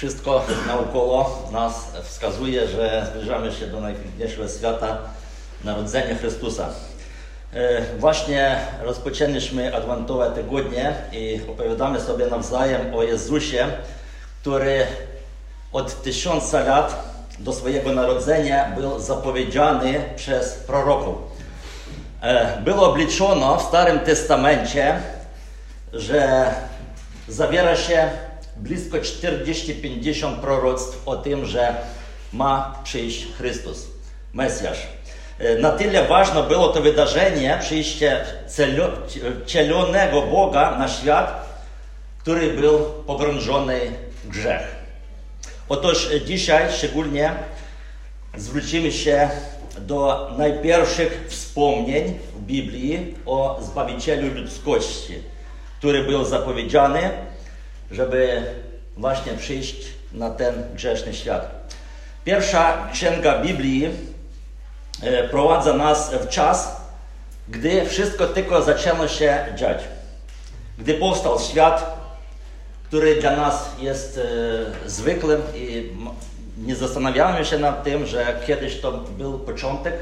Wszystko naokoło nas wskazuje, że zbliżamy się do najpiękniejszego świata Narodzenia Chrystusa. E, Właśnie rozpoczęliśmy Adwentowe tygodnie i opowiadamy sobie nawzajem o Jezusie, który od tysiąca lat do swojego narodzenia był zapowiedziany przez proroków. E, Było obliczono w Starym Testamencie, że zawiera się blisko 40-50 proroctw o tym, że ma przyjść Chrystus, Mesjasz. E, Na tyle ważne było to wydarzenie, przyjście wcielonego Boga na świat, który był pogrążony w grzech. Otóż dzisiaj szczególnie zwrócimy się do najpierwszych wspomnień w Biblii o Zbawicielu ludzkości, który był zapowiedziany, żeby właśnie przyjść na ten grzeszny świat. Pierwsza księga Biblii e, prowadza nas w czas, gdy wszystko tylko zaczęło się dziać. Gdy powstał świat, który dla nas jest e, zwykłym i nie zastanawiamy się nad tym, że kiedyś to był początek.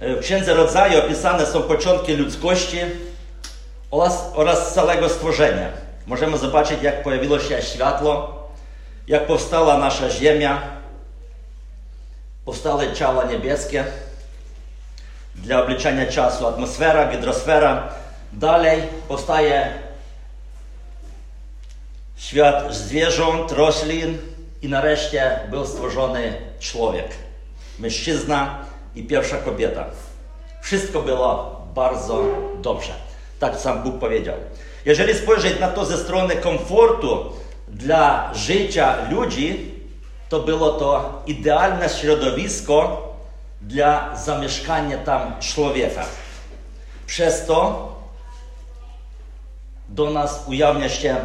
E, W Księdze Rodzaju opisane są początki ludzkości oraz, oraz całego stworzenia. Możemy zobaczyć, jak pojawiło się światło, jak powstała nasza Ziemia, powstały ciała niebieskie dla obliczenia czasu, atmosfera, hydrosfera. Dalej powstaje świat zwierząt, roślin i nareszcie był stworzony człowiek, mężczyzna i pierwsza kobieta. Wszystko było bardzo dobrze. Tak sam Bóg powiedział. Jeżeli spojrzeć na to ze strony komfortu dla życia ludzi, to było to idealne środowisko dla zamieszkania tam człowieka. Przez to do nas ujawnia się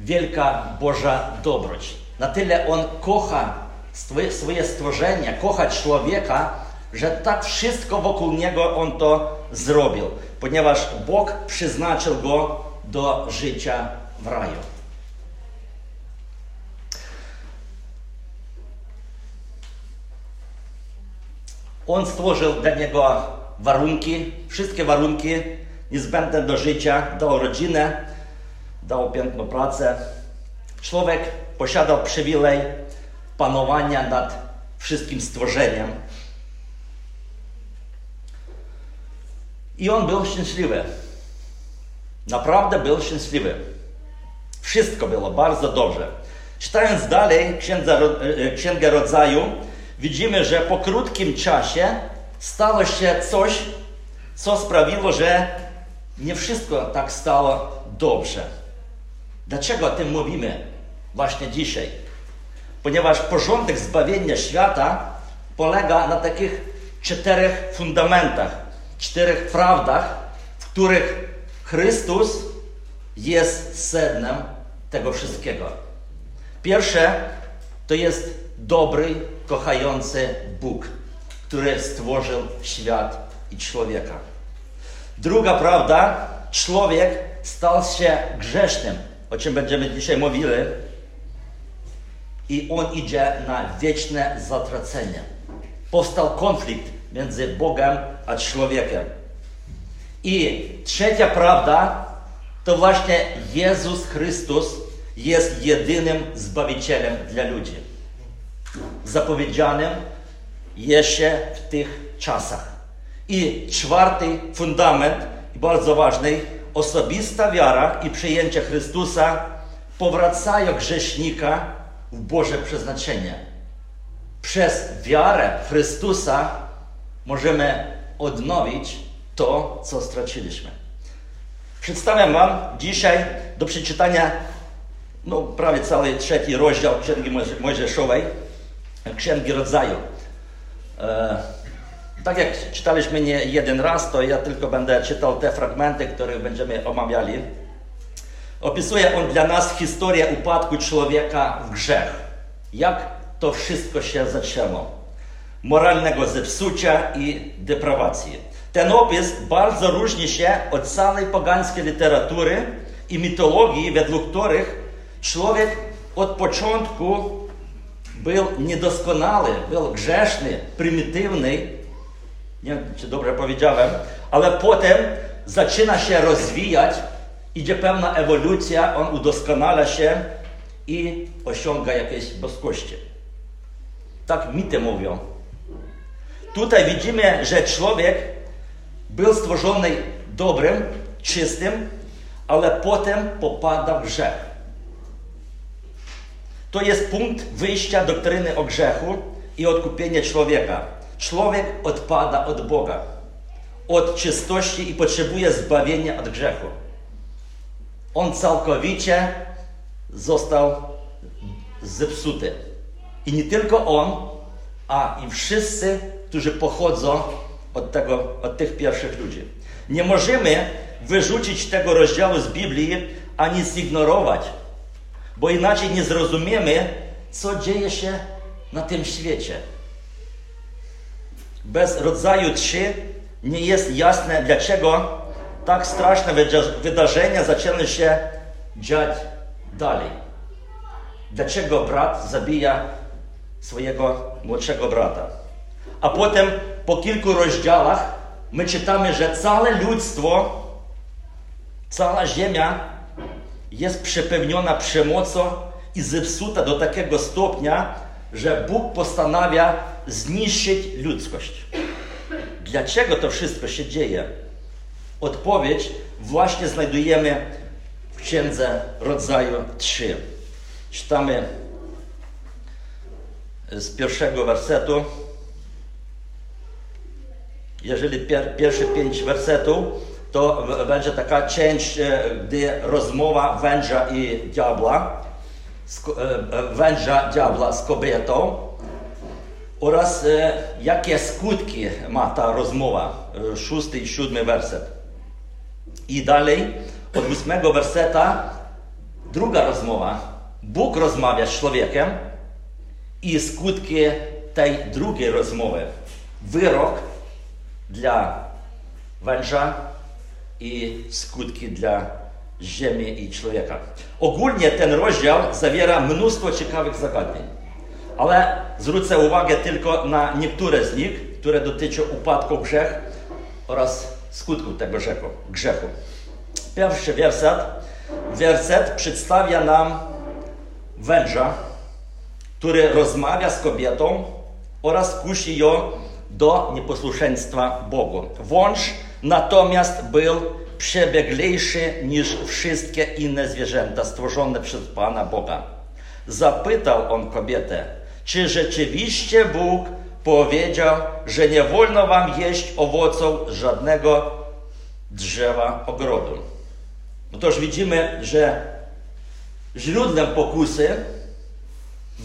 wielka Boża dobroć. Na tyle On kocha swoje, stworzenie, kocha człowieka, że tak wszystko wokół Niego On to zrobił, ponieważ Bóg przeznaczył Go do życia w raju. On stworzył dla niego warunki, wszystkie warunki niezbędne do życia, dał rodzinę, dał piękną pracę. Człowiek posiadał przywilej panowania nad wszystkim stworzeniem. I on był szczęśliwy. Naprawdę był szczęśliwy. Wszystko było bardzo dobrze. Czytając dalej Księdza, e, Księgę Rodzaju, widzimy, że po krótkim czasie stało się coś, co sprawiło, że nie wszystko tak stało dobrze. Dlaczego o tym mówimy właśnie dzisiaj? Ponieważ porządek zbawienia świata polega na takich czterech fundamentach, czterech prawdach, w których Chrystus jest sednem tego wszystkiego. Pierwsze to jest dobry, kochający Bóg, który stworzył świat i człowieka. Druga prawda, człowiek stał się grzesznym, o czym będziemy dzisiaj mówili, i on idzie na wieczne zatracenie. Powstał konflikt między Bogiem a człowiekiem. I trzecia prawda to właśnie Jezus Chrystus jest jedynym Zbawicielem dla ludzi. Zapowiedzianym jeszcze w tych czasach. I czwarty fundament, bardzo ważny, osobista wiara i przyjęcie Chrystusa powracają grzesznika w Boże przeznaczenie. Przez wiarę Chrystusa możemy odnowić to, co straciliśmy. Przedstawiam Wam dzisiaj do przeczytania no, prawie cały trzeci rozdział Księgi Mojże- Mojżeszowej, Księgi Rodzaju. E, tak jak czytaliśmy nie jeden raz, to ja tylko będę czytał te fragmenty, które będziemy omawiali. Opisuje on dla nas historię upadku człowieka w grzech. Jak to wszystko się zaczęło. Moralnego zepsucia i deprawacji. Ten opis bardzo różni się od całej pogańskiej literatury i mitologii, według których człowiek od początku był niedoskonały, był grzeszny, prymitywny. Nie wiem, czy dobrze powiedziałem, ale potem zaczyna się rozwijać, idzie pewna ewolucja, on udoskonala się i osiąga jakieś boskości. Tak mity mówią. Tutaj widzimy, że człowiek był stworzony dobrym, czystym, ale potem popada w grzech. To jest punkt wyjścia doktryny o grzechu i odkupienia człowieka. Człowiek odpada od Boga, od czystości i potrzebuje zbawienia od grzechu. On całkowicie został zepsuty. I nie tylko on, a i wszyscy, którzy pochodzą od, tego, od tych pierwszych ludzi. Nie możemy wyrzucić tego rozdziału z Biblii ani zignorować, bo inaczej nie zrozumiemy, co dzieje się na tym świecie. Bez rodzaju 3 nie jest jasne, dlaczego tak straszne wydarzenia zaczęły się dziać dalej. Dlaczego brat zabija swojego młodszego brata? A potem po kilku rozdziałach my czytamy, że całe ludztwo, cała ziemia jest przepełniona przemocą i zepsuta do takiego stopnia, że Bóg postanawia zniszczyć ludzkość. Dlaczego to wszystko się dzieje? Odpowiedź właśnie znajdujemy w Księdze Rodzaju 3. Czytamy z pierwszego wersetu. Jeżeli pier, pierwsze pięć wersetów, to będzie taka część, e, gdy rozmowa węża i diabła, e, e, węża diabła z kobietą oraz jakie skutki ma ta rozmowa, szósty i siódmy werset. I dalej, od ósmego werseta, druga rozmowa. Bóg rozmawia z człowiekiem i skutki tej drugiej rozmowy. Wyrok dla węża i skutki dla ziemi i człowieka. Ogólnie ten rozdział zawiera mnóstwo ciekawych zagadnień, ale zwrócę uwagę tylko na niektóre z nich, które dotyczą upadku grzech oraz skutków tego grzechu. Pierwszy werset, werset przedstawia nam węża, który rozmawia z kobietą oraz kusi ją do nieposłuszeństwa Bogu. Wąż natomiast był przebieglejszy niż wszystkie inne zwierzęta stworzone przez Pana Boga. Zapytał on kobietę, czy rzeczywiście Bóg powiedział, że nie wolno wam jeść owoców żadnego drzewa ogrodu. Otóż widzimy, że źródłem pokusy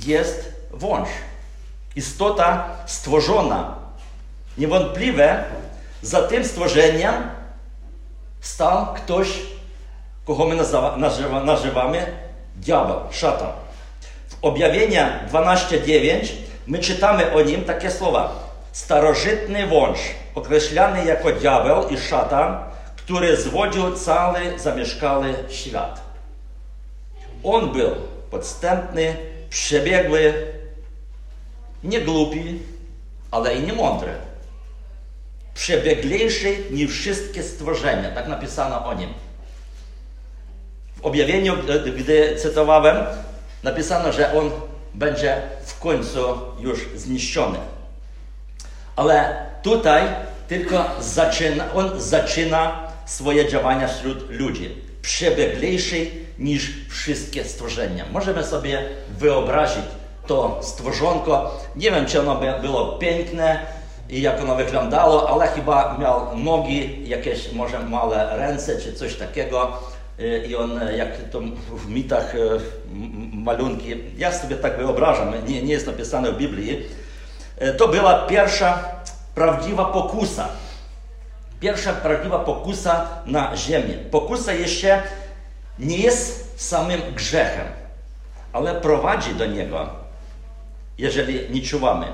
jest wąż. Istota stworzona. Niewątpliwe za tym stworzeniem stał ktoś, kogo my nazywa, nazywamy diabeł, szatan. W objawienia 12.9 my czytamy o nim takie słowa. Starożytny wąż, określany jako diabeł i szatan, który zwodził cały zamieszkały świat. On był podstępny, przebiegły, nie głupi, ale i nie mądry przebieglejszy niż wszystkie stworzenia. Tak napisano o nim. W objawieniu, gdy cytowałem, napisano, że on będzie w końcu już zniszczony. Ale tutaj tylko zaczyna, on zaczyna swoje działania wśród ludzi. Przebieglejszy niż wszystkie stworzenia. Możemy sobie wyobrazić to stworzonko. Nie wiem, czy ono było piękne, i jak ono wyglądało, ale chyba miał nogi, jakieś może małe ręce czy coś takiego. Y, I on, jak to w mitach y, malunki, ja sobie tak wyobrażam, nie, jest napisane w Biblii, y, to była pierwsza prawdziwa pokusa. Pierwsza prawdziwa pokusa na ziemię. Pokusa jeszcze nie jest samym grzechem, ale prowadzi do niego, jeżeli nie czuwamy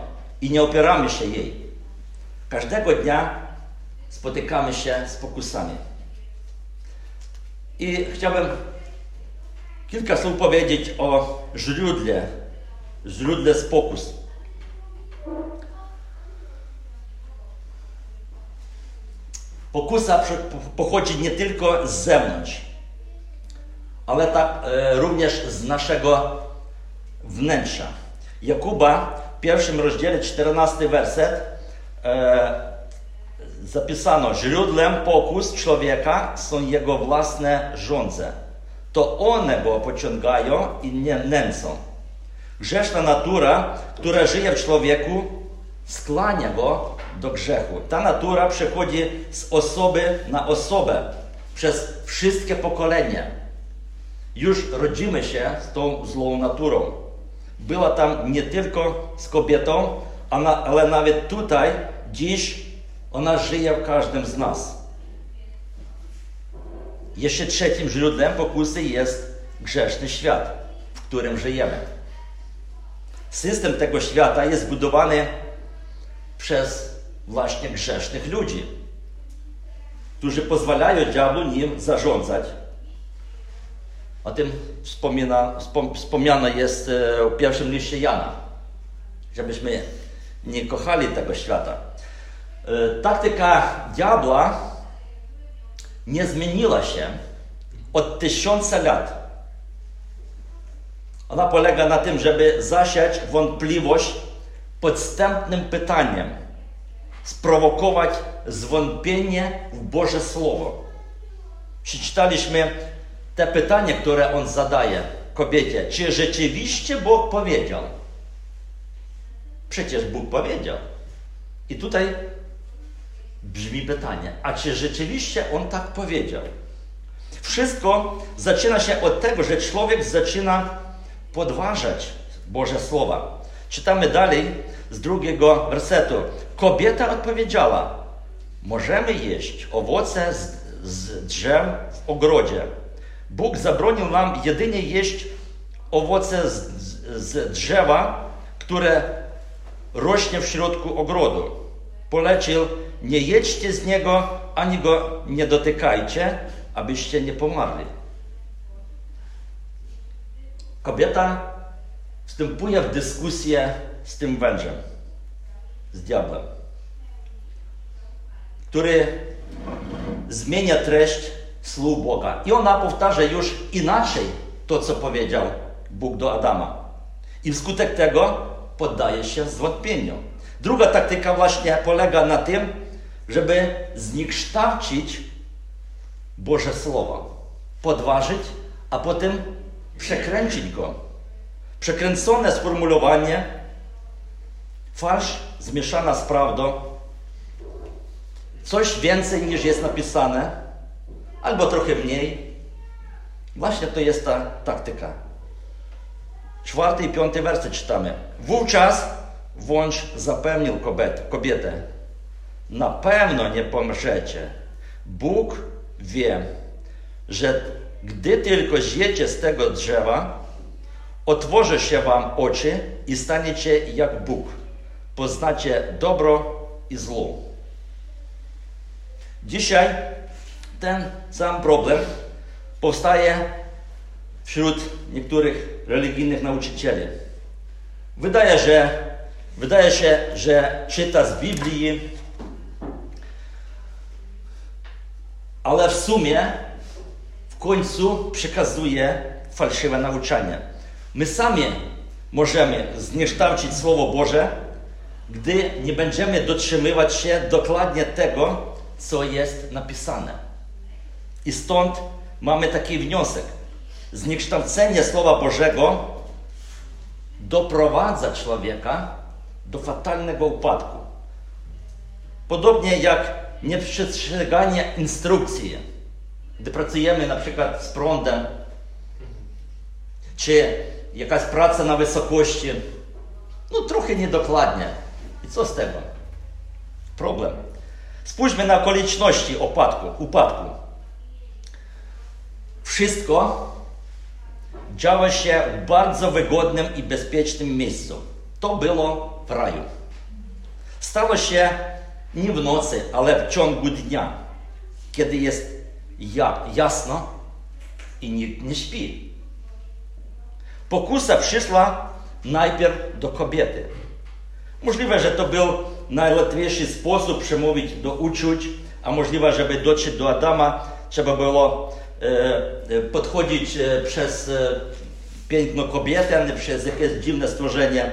i nie opieramy się jej. Każdego dnia spotykamy się z pokusami. I chciałbym Kilka słów powiedzieć o źródle, źródle spokus. Pokusa pochodzi nie tylko z zewnątrz, ale tak e, również z naszego wnętrza. Jakuba w pierwszym rozdziale, 14 werset, zapisano, źródłem pokus człowieka są jego własne żądze. To one go pociągają i nie nęcą. Grzeszna natura, która żyje w człowieku, skłania go do grzechu. Ta natura przechodzi z osoby na osobę przez wszystkie pokolenia. Już rodzimy się z tą złą naturą. Była tam nie tylko z kobietą, ale nawet tutaj, dziś ona żyje w każdym z nas. Jeszcze trzecim źródłem pokusy jest grzeszny świat, w którym żyjemy. System tego świata jest budowany przez właśnie grzesznych ludzi, którzy pozwalają diabłu nim zarządzać. O tym wspomina, wspomniane jest e, w pierwszym liście Jana, żebyśmy nie kochali tego świata. E, taktyka diabła nie zmieniła się od tysiąca lat. Ona polega na tym, żeby zasiać wątpliwość podstępnym pytaniem, sprowokować zwątpienie w Boże Słowo. Przeczytaliśmy te pytanie, które on zadaje kobiecie. Czy rzeczywiście Bóg powiedział? Przecież Bóg powiedział. I tutaj brzmi pytanie, a czy rzeczywiście on tak powiedział? Wszystko zaczyna się od tego, że człowiek zaczyna podważać Boże Słowa. Czytamy dalej z drugiego wersetu. Kobieta odpowiedziała: Możemy jeść owoce z, z drzew w ogrodzie. Bóg zabronił nam jedynie jeść owoce z, z drzewa, które rośnie w środku ogrodu. Polecił nie jedźcie z niego, ani go nie dotykajcie, abyście nie pomarli. Kobieta wstępuje w dyskusję z tym wężem, z diabłem, który zmienia treść słów Boga. I ona powtarza już inaczej to, co powiedział Bóg do Adama. I wskutek tego poddaje się zwątpieniu. Druga taktyka właśnie polega na tym, żeby zniekształcić Boże Słowo, podważyć, a potem przekręcić go. Przekręcone sformułowanie, farsz zmieszana z prawdą, coś więcej niż jest napisane, albo trochę mniej. Właśnie to jest ta taktyka. Czwarty i piąty werset czytamy. Wówczas wąż zapewnił kobietę, na pewno nie pomrzecie. Bóg wie, że gdy tylko zjecie z tego drzewa, otworzy się wam oczy i staniecie jak Bóg. Poznacie dobro i zło. Dzisiaj ten sam problem powstaje wśród niektórych religijnych nauczycieli. Wydaje, że, wydaje się, że czyta z Biblii, ale w sumie w końcu przekazuje fałszywe nauczanie. My sami możemy zniekształcić Słowo Boże, gdy nie będziemy dotrzymywać się dokładnie tego, co jest napisane. I stąd mamy taki wniosek. Zniekształcenie Słowa Bożego doprowadza człowieka do fatalnego upadku. Podobnie jak nieprzestrzeganie instrukcji, gdy pracujemy na przykład z prądem, czy jakaś praca na wysokości, no trochę niedokładnie. I co z tego? Problem. Spójrzmy na okoliczności upadku. upadku. Wszystko działo się w bardzo wygodnym i bezpiecznym miejscu. To było w raju. Stało się nie w nocy, ale w ciągu dnia, kiedy jest jasno i nikt nie śpi. Pokusa przyszła najpierw do kobiety. Możliwe, że to był najłatwiejszy sposób przemówić do uczuć, a możliwe, żeby dotrzeć do Adama, trzeba było podchodzić e, przez e, piękno kobiety, a nie przez jakieś dziwne stworzenie.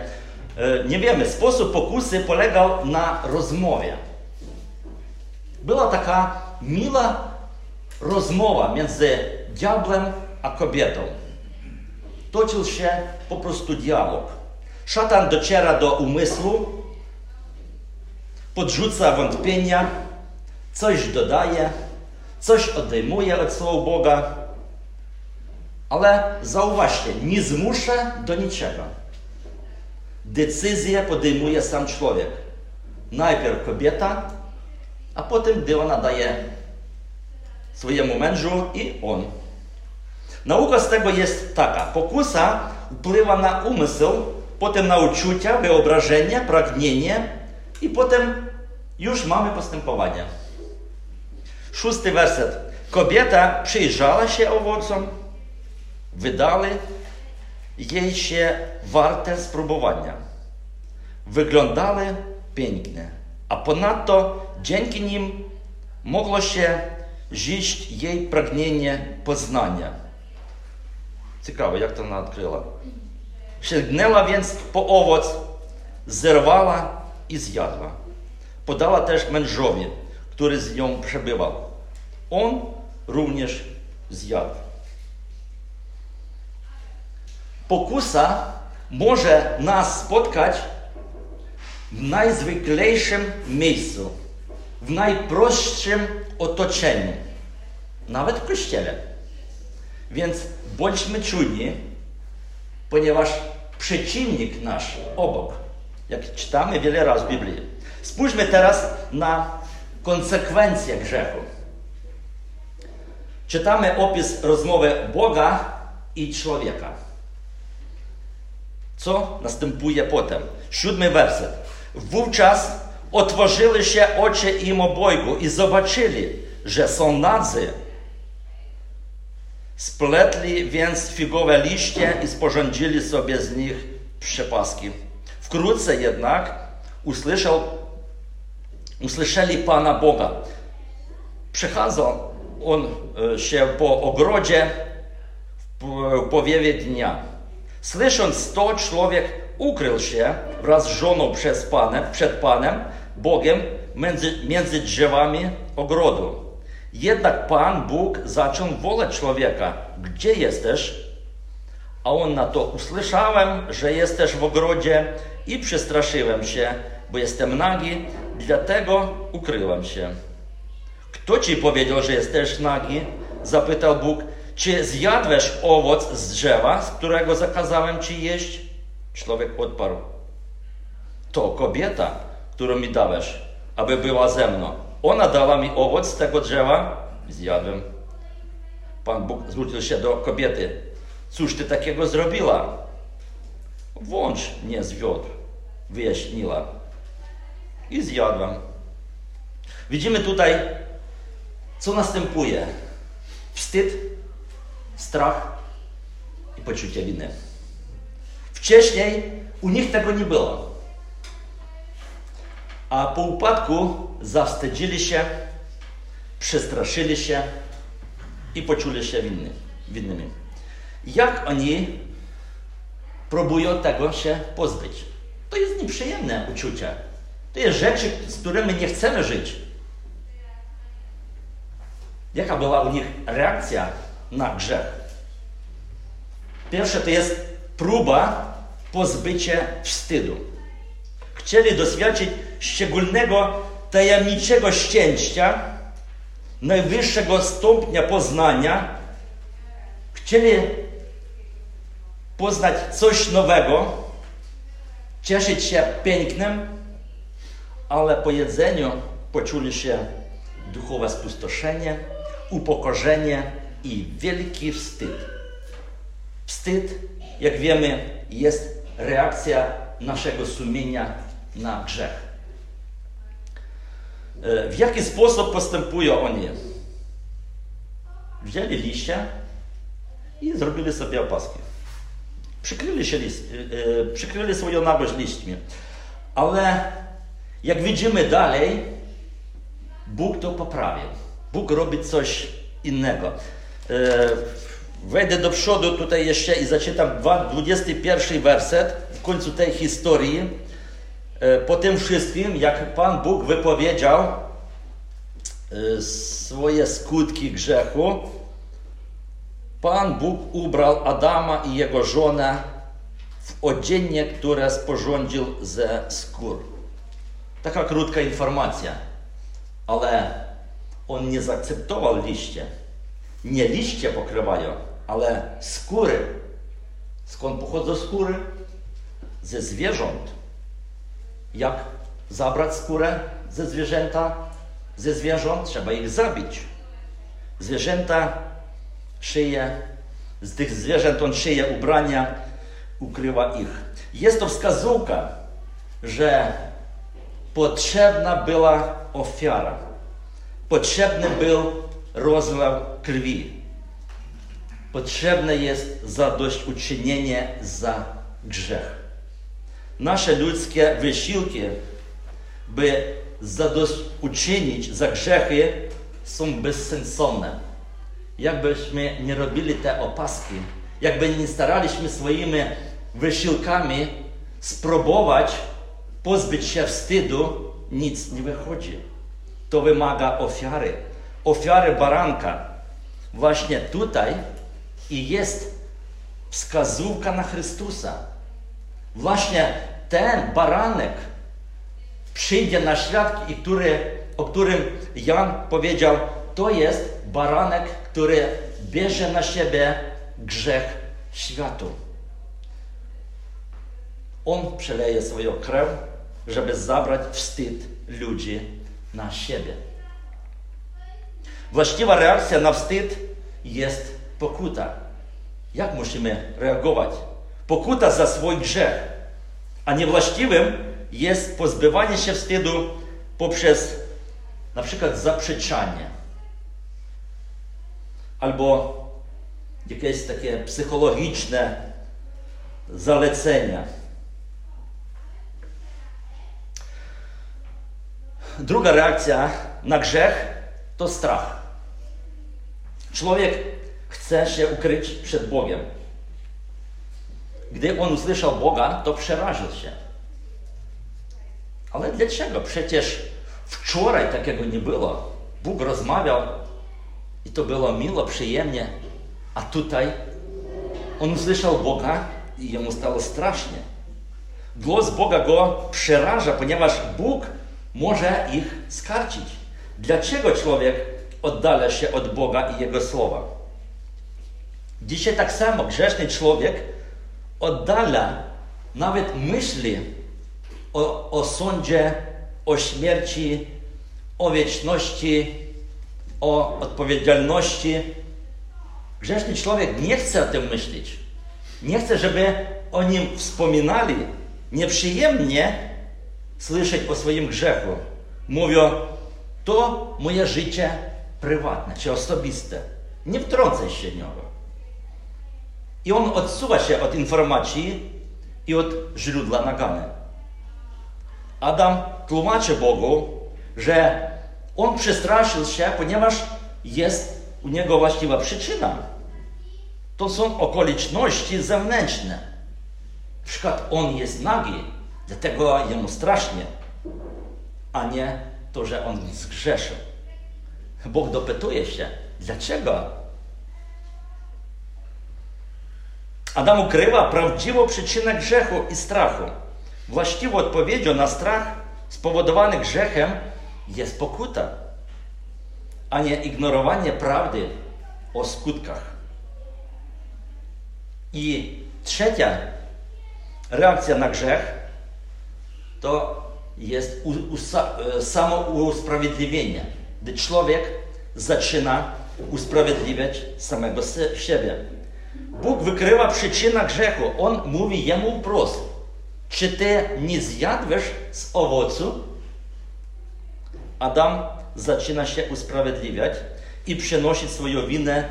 E, nie wiemy. Sposób pokusy polegał na rozmowie. Była taka miła rozmowa między diablem a kobietą. Toczył się po prostu dialog. Szatan dociera do umysłu, podrzuca wątpienia, coś dodaje, coś odejmuje od słowa Boga, ale zauważcie, nie zmusza do niczego. Decyzję podejmuje sam człowiek. Najpierw kobieta, a potem gdy ona daje swojemu mężu i on. Nauka z tego jest taka. Pokusa wpływa na umysł, potem na uczucia, wyobrażenie, pragnienie i potem już mamy postępowanie. Szósty werset. Kobieta przyjrzała się owocom, wydali jej się warte spróbowania. Wyglądały pięknie, a ponadto dzięki nim mogło się żyć jej pragnienie poznania. Ciekawe, jak to ona odkryła. Sięgnęła więc po owoc, zerwała i zjadła. Podała też mężowi, który z nią przebywał. On również zjadł. Pokusa może nas spotkać w najzwyklejszym miejscu, w najprostszym otoczeniu, nawet w kościele. Więc bądźmy czujni, ponieważ przeciwnik nasz obok, jak czytamy wiele razy w Biblii. Spójrzmy teraz na konsekwencje grzechu. Czytamy opis rozmowy Boga i człowieka. Co następuje potem? Siódmy werset. Wówczas otworzyły się oczy im obojgu i zobaczyli, że są nadzy. Spletli więc figowe liście i sporządzili sobie z nich przepaski. Wkrótce jednak usłyszał, usłyszeli Pana Boga. Przechadzał on e, się po ogrodzie w powiewie dnia. Słysząc to, człowiek ukrył się wraz z żoną przez panem, przed Panem, Bogiem, między, między drzewami ogrodu. Jednak Pan Bóg zaczął wołać człowieka: Gdzie jesteś? A on na to: Usłyszałem, że jesteś w ogrodzie i przestraszyłem się, bo jestem nagi, dlatego ukryłem się. Kto ci powiedział, że jesteś nagi? Zapytał Bóg. Czy zjadłeś owoc z drzewa, z którego zakazałem ci jeść? Człowiek odparł. To kobieta, którą mi dałeś, aby była ze mną. Ona dała mi owoc z tego drzewa, zjadłem. Pan Bóg zwrócił się do kobiety. Cóż ty takiego zrobiła? Włącz mnie zwiódł, wyjaśniła. I zjadłam. Widzimy tutaj, co następuje. Wstyd, strach i poczucie winy. Wcześniej u nich tego nie było. A po upadku zawstydzili się, przestraszyli się i poczuli się winny, winnymi. Jak oni próbują tego się pozbyć? To jest nieprzyjemne uczucie. To jest rzeczy, z którymi nie chcemy żyć. Jaka była u nich reakcja na grzech? Pierwsze to jest próba pozbycia wstydu. Chcieli doświadczyć szczególnego, tajemniczego szczęścia, najwyższego stopnia poznania. Chcieli poznać coś nowego, cieszyć się pięknem, ale po jedzeniu poczuli się duchowe spustoszenie, upokorzenie i wielki wstyd. Wstyd, jak wiemy, jest reakcja naszego sumienia na grzech. E, w jaki sposób postępują oni? Wzięli liście i zrobili sobie opaski. Przykryli, się list, przykryli swoją nagość liśćmi. Ale jak widzimy dalej, Bóg to poprawił. Bóg robi coś innego. Wejdę do przodu tutaj jeszcze i zaczytam 21 werset w końcu tej historii. Po tym wszystkim, jak Pan Bóg wypowiedział swoje skutki grzechu, Pan Bóg ubrał Adama i jego żonę w odzienie, które sporządził ze skór. Taka krótka informacja, ale on nie zaakceptował liście. Nie liście pokrywają, ale skóry. Skąd pochodzą skóry? Ze zwierząt. Jak zabrać skórę ze zwierzęta? Ze zwierząt trzeba ich zabić. Zwierzęta szyje, z tych zwierząt on szyje ubrania, ukrywa ich. Jest to wskazówka, że potrzebna była ofiara. Potrzebny był rozlew krwi. Potrzebne jest zadośćuczynienie za grzech. Nasze ludzkie wysiłki, by zadośćuczynić za grzechy, są bezsensowne. Jakbyśmy nie robili te opaski, jakby nie staraliśmy swoimi wysiłkami spróbować pozbyć się wstydu, nic nie wychodzi. To wymaga ofiary. Ofiary baranka. Właśnie tutaj i jest wskazówka na Chrystusa. Właśnie ten baranek przyjdzie na i który, o którym Jan powiedział, to jest baranek, który bierze na siebie grzech światu. On przeleje swoją krew, żeby zabrać wstyd ludzi na siebie. Właściwa reakcja na wstyd jest pokuta. Jak musimy reagować? Pokuta za swój grzech. A niewłaściwym jest pozbywanie się wstydu poprzez na przykład zaprzeczanie albo jakieś takie psychologiczne zalecenia. Druga reakcja na grzech to strach. Człowiek chce się ukryć przed Bogiem. Gdy on usłyszał Boga, to przeraził się. Ale dlaczego? Przecież wczoraj takiego nie było. Bóg rozmawiał i to było miło, przyjemnie. A tutaj on usłyszał Boga i jemu stało strasznie. Głos Boga go przeraża, ponieważ Bóg może ich skarcić. Dlaczego człowiek oddala się od Boga i Jego słowa? Dzisiaj tak samo grzeszny człowiek oddala nawet myśli o, o sądzie, o śmierci, o wieczności, o odpowiedzialności. Grzeszny człowiek nie chce o tym myśleć. Nie chce, żeby o nim wspominali. Nieprzyjemnie słyszeć o swoim grzechu. Mówią, to moje życie prywatne czy osobiste. Nie wtrącaj się w niego. I on odsuwa się od informacji i od źródła nagany. Adam tłumaczy Bogu, że on przestraszył się, ponieważ jest u niego właściwa przyczyna. To są okoliczności zewnętrzne. Na przykład on jest nagi, dlatego jemu strasznie, a nie to, że on zgrzeszył. Bóg dopytuje się, dlaczego? Adam ukrywa prawdziwą przyczynę grzechu i strachu. Właściwą odpowiedzią na strach spowodowany grzechem jest pokuta, a nie ignorowanie prawdy o skutkach. I trzecia reakcja na grzech to jest samo usprawiedliwienie, gdy człowiek zaczyna usprawiedliwiać samego siebie. Bóg wykrywa przyczynę grzechu. On mówi jemu wprost, czy ty nie zjadłeś z owocu? Adam zaczyna się usprawiedliwiać i przenosić swoją winę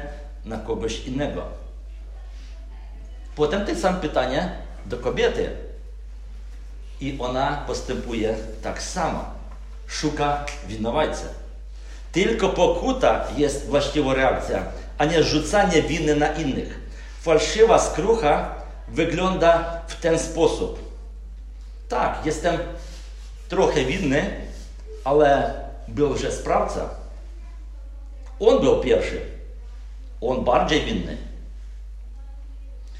na kogoś innego. Potem te same pytanie do kobiety. I ona postępuje tak samo. Szuka winowajcy. Tylko pokuta jest właściwa reakcja, a nie rzucanie winy na innych. Fałszywa skrucha wygląda w ten sposób. Tak, jestem trochę winny, ale był że sprawca. On był pierwszy. On bardziej winny.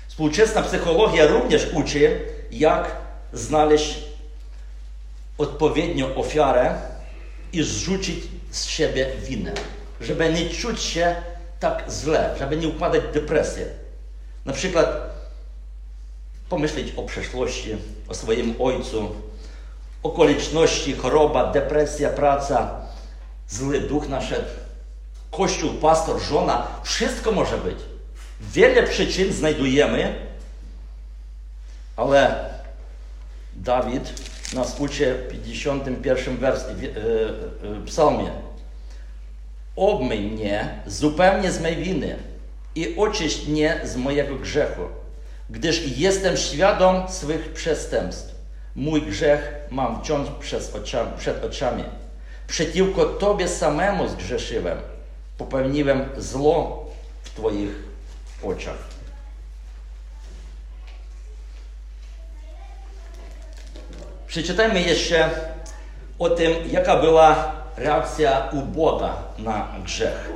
Współczesna psychologia również uczy, jak znaleźć odpowiednią ofiarę i zrzucić z siebie winę, żeby nie czuć się tak źle, żeby nie upadać w depresję. Na przykład pomyśleć o przeszłości, o swoim ojcu, okoliczności, choroba, depresja, praca, zły duch naszedł, kościół, pastor, żona, wszystko może być. Wiele przyczyn znajdujemy, ale Dawid nas uczy w 51 wers, psalmie. Obmyj mnie zupełnie z mojej winy i oczyść mnie z mojego grzechu, gdyż jestem świadom swych przestępstw. Mój grzech mam przed oczami. Przeciwko Tobie samemu zgrzeszyłem, popełniłem zło w Twoich oczach. Przeczytajmy jeszcze o tym, jaka była reakcja u Boga na grzech.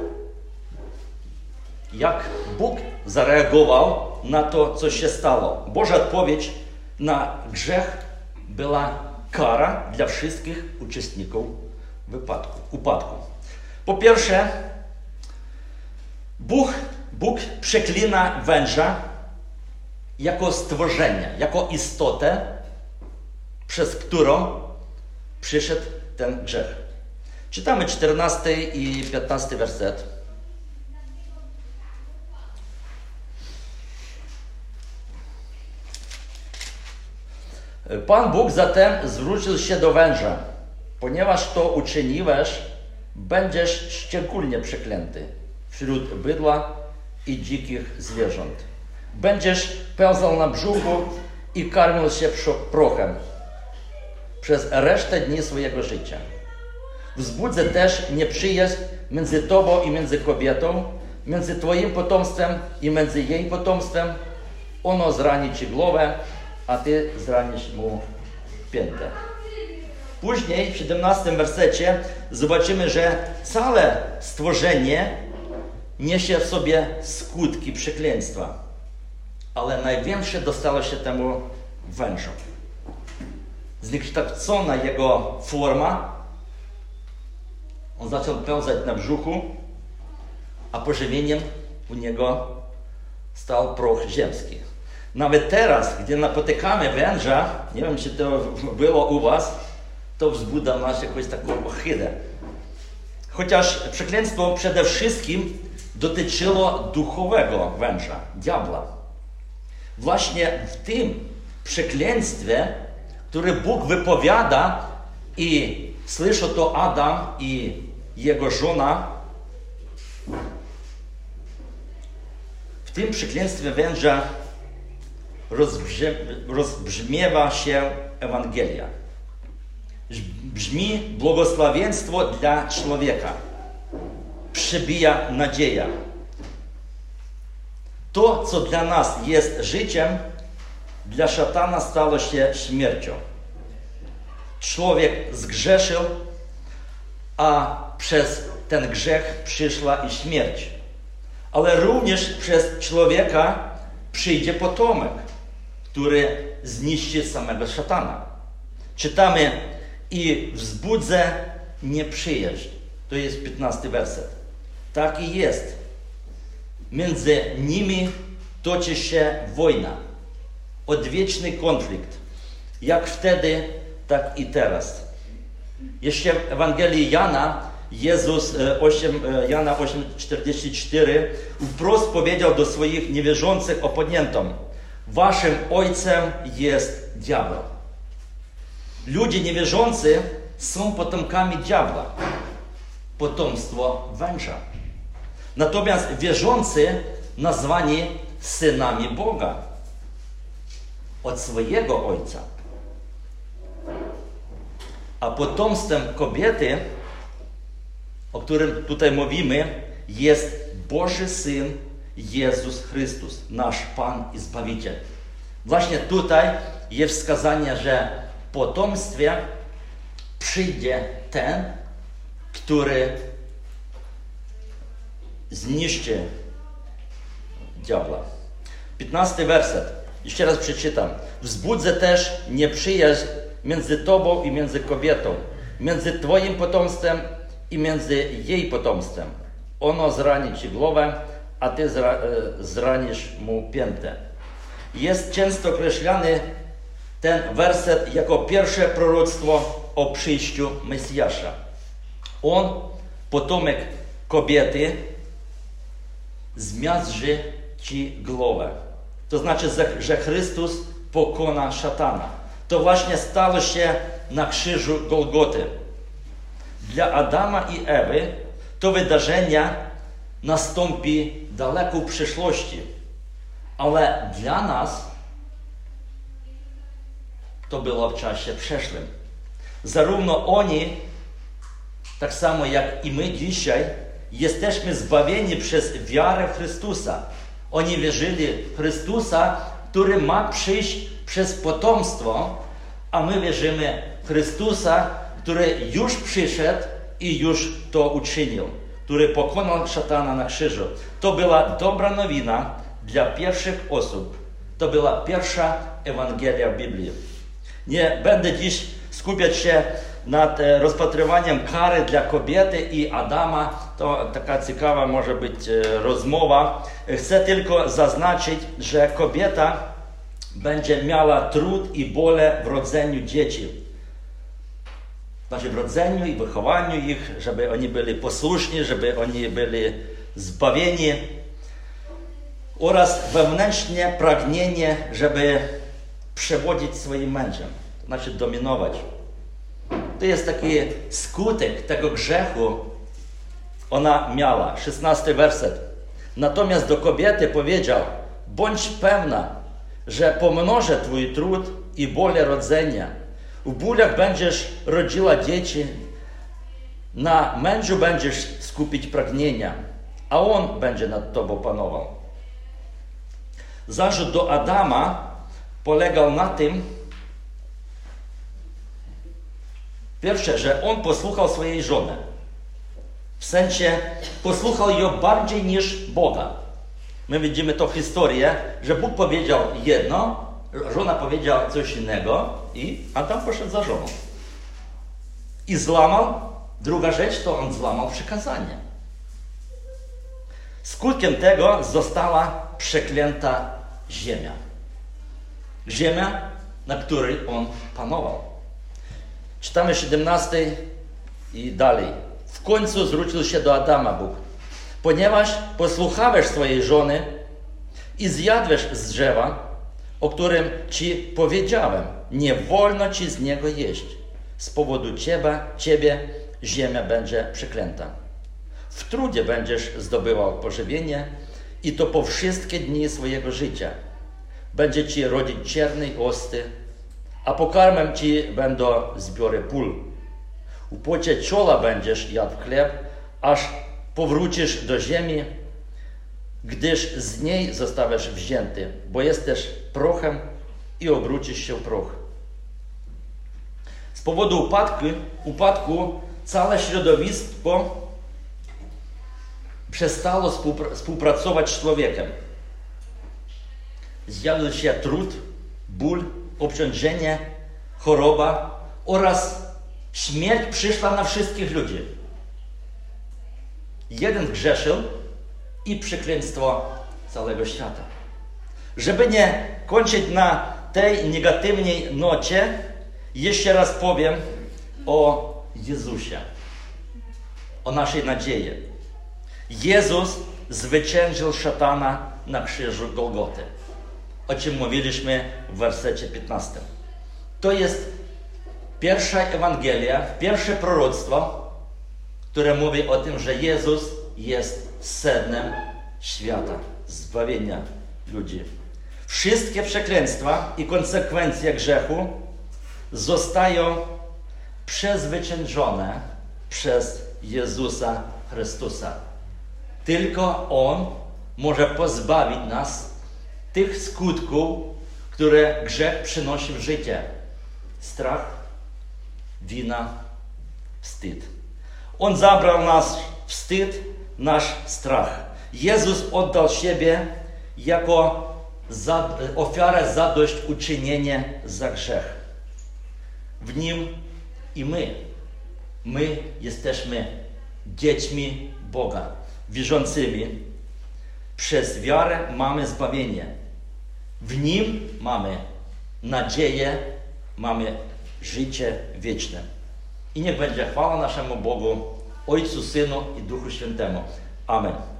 Jak Bóg zareagował na to, co się stało. Boża odpowiedź na grzech była kara dla wszystkich uczestników wypadku, upadku. Po pierwsze, Bóg, Bóg przeklina węża jako stworzenie, jako istotę, przez którą przyszedł ten grzech. Czytamy 14 i 15 werset. Pan Bóg zatem zwrócił się do węża. Ponieważ to uczyniłeś, będziesz szczególnie przeklęty wśród bydła i dzikich zwierząt. Będziesz pełzał na brzuchu i karmił się prochem przez resztę dni swojego życia. Wzbudzę też nieprzyjaźń między Tobą i między kobietą, między Twoim potomstwem i między jej potomstwem. Ono zrani Ci głowę, a Ty zranisz mu piętę. Później w 17 wersecie zobaczymy, że całe stworzenie niesie w sobie skutki przekleństwa. Ale największe dostało się temu wężom zniekształcona jego forma. On zaczął pełzać na brzuchu, a pożywieniem u niego stał proch ziemski. Nawet teraz, gdy napotykamy węża, nie wiem, czy to było u Was, to wzbudza nas jakąś taką ohydę. Chociaż przekleństwo przede wszystkim dotyczyło duchowego węża, diabła. Właśnie w tym przekleństwie który Bóg wypowiada i słyszą to Adam i jego żona, w tym przekleństwie węża rozbrzmiewa się Ewangelia. Brzmi błogosławieństwo dla człowieka. Przebija nadzieja. To, co dla nas jest życiem, dla szatana stało się śmiercią. Człowiek zgrzeszył, a przez ten grzech przyszła i śmierć. Ale również przez człowieka przyjdzie potomek, który zniszczy samego szatana. Czytamy i wzbudzę nieprzyjaźń. To jest 15 werset. Tak i jest. Między nimi toczy się wojna odwieczny konflikt. Jak wtedy, tak i teraz. Jeszcze w Ewangelii Jana, Jezus 8, e, e, Jana 8,44 wprost powiedział do swoich niewierzących oponentom Waszym ojcem jest diabeł. Ludzie niewierzący są potomkami diabła, potomstwo węża. Natomiast wierzący nazwani synami Boga od swojego ojca. A potomstwem kobiety, o którym tutaj mówimy, jest Boży Syn Jezus Chrystus, nasz Pan i Zbawiciel. Właśnie tutaj jest wskazanie, że potomstwie przyjdzie ten, który zniszczy diabła. 15 werset. Jeszcze raz przeczytam. Wzbudzę też nieprzyjaźń między Tobą i między kobietą, między Twoim potomstwem i między jej potomstwem. Ono zrani Ci głowę, a Ty zra zranisz mu piętę. Jest często określany ten werset jako pierwsze proroctwo o przyjściu Mesjasza. On, potomek kobiety, zmiażdży Ci głowę. To znaczy, że Chrystus pokona szatana. To właśnie stało się na krzyżu Golgoty. Dla Adama i Ewy to wydarzenie nastąpi daleko w przyszłości. Ale dla nas to było w czasie przeszłym. Zarówno oni, tak samo jak i my dzisiaj, jesteśmy zbawieni przez wiarę w Chrystusa. Oni wierzyli w Chrystusa, który ma przyjść przez potomstwo, a my wierzymy w Chrystusa, który już przyszedł i już to uczynił, który pokonał szatana na krzyżu. To była dobra nowina dla pierwszych osób. To była pierwsza Ewangelia Biblii. Nie będę dziś skupiać się nad rozpatrywaniem kary dla kobiety i Adama. To taka ciekawa może być rozmowa. Chcę tylko zaznaczyć, że kobieta będzie miała trud i bóle w rodzeniu dzieci. Znaczy w rodzeniu i wychowaniu ich, żeby oni byli posłuszni, żeby oni byli zbawieni oraz wewnętrznie pragnienie, żeby przewodzić swoim mężem, to znaczy dominować. To jest taki skutek tego grzechu, ona miała. 16 werset. Natomiast do kobiety powiedział, bądź pewna, że pomnożę Twój trud i bóle rodzenia. W bólach będziesz rodziła dzieci, na mężu będziesz skupić pragnienia, a on będzie nad Tobą panował. Zarzut do Adama polegał na tym, pierwsze, że on posłuchał swojej żony. W sensie posłuchał ją bardziej niż Boga. My widzimy to historię, że Bóg powiedział jedno, żona powiedziała coś innego i Adam poszedł za żoną. I złamał, druga rzecz to on złamał przykazanie. Skutkiem tego została przeklęta ziemia. Ziemia, na której on panował. Czytamy 17 i dalej. W końcu zwrócił się do Adama Bóg. Ponieważ posłuchałeś swojej żony i zjadłeś z drzewa, o którym ci powiedziałem, nie wolno ci z niego jeść. Z powodu ciebie, ciebie ziemia będzie przeklęta. W trudzie będziesz zdobywał pożywienie i to po wszystkie dni swojego życia. Będzie ci rodzić czerny osty, a pokarmem ci będą zbiory pól. U pocie czoła będziesz jadł chleb, aż powrócisz do ziemi, gdyż z niej zostawiasz wzięty, bo jesteś prochem i obrócisz się proch. Z powodu upadku, upadku całe środowisko przestało współpracować z człowiekiem. Zjawił się trud, ból, obciążenie, choroba oraz śmierć przyszła na wszystkich ludzi. Jeden grzeszył i przekleństwo całego świata. Żeby nie kończyć na tej negatywnej nocie, jeszcze raz powiem o Jezusie, o naszej nadziei. Jezus zwyciężył szatana na krzyżu Golgoty, o czym mówiliśmy w wersecie 15. To jest pierwsza Ewangelia, pierwsze proroctwo, które mówi o tym, że Jezus jest sednem świata, zbawienia ludzi. Wszystkie przekleństwa i konsekwencje grzechu zostają przezwyciężone przez Jezusa Chrystusa. Tylko On może pozbawić nas tych skutków, które grzech przynosi w życie. Strach, wina, wstyd. On zabrał nas wstyd, nasz strach. Jezus oddał siebie jako za, ofiarę zadośćuczynienie za grzech. W Nim i my, my jesteśmy dziećmi Boga, wierzącymi. Przez wiarę mamy zbawienie. W Nim mamy nadzieję, mamy życie wieczne. I niech będzie chwała naszemu Bogu, Ojcu, Synu i Duchu Świętemu. Amen.